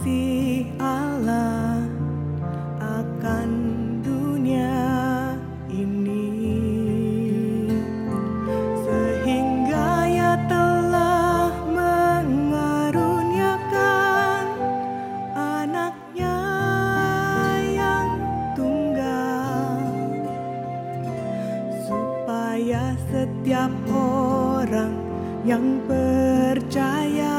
Si Allah akan dunia ini. Sehingga ia telah mengaruniakan anaknya yang tunggal supaya setiap orang yang percaya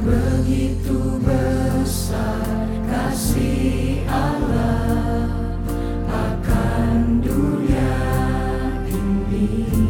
Begitu besar kasih Allah akan dunia ini.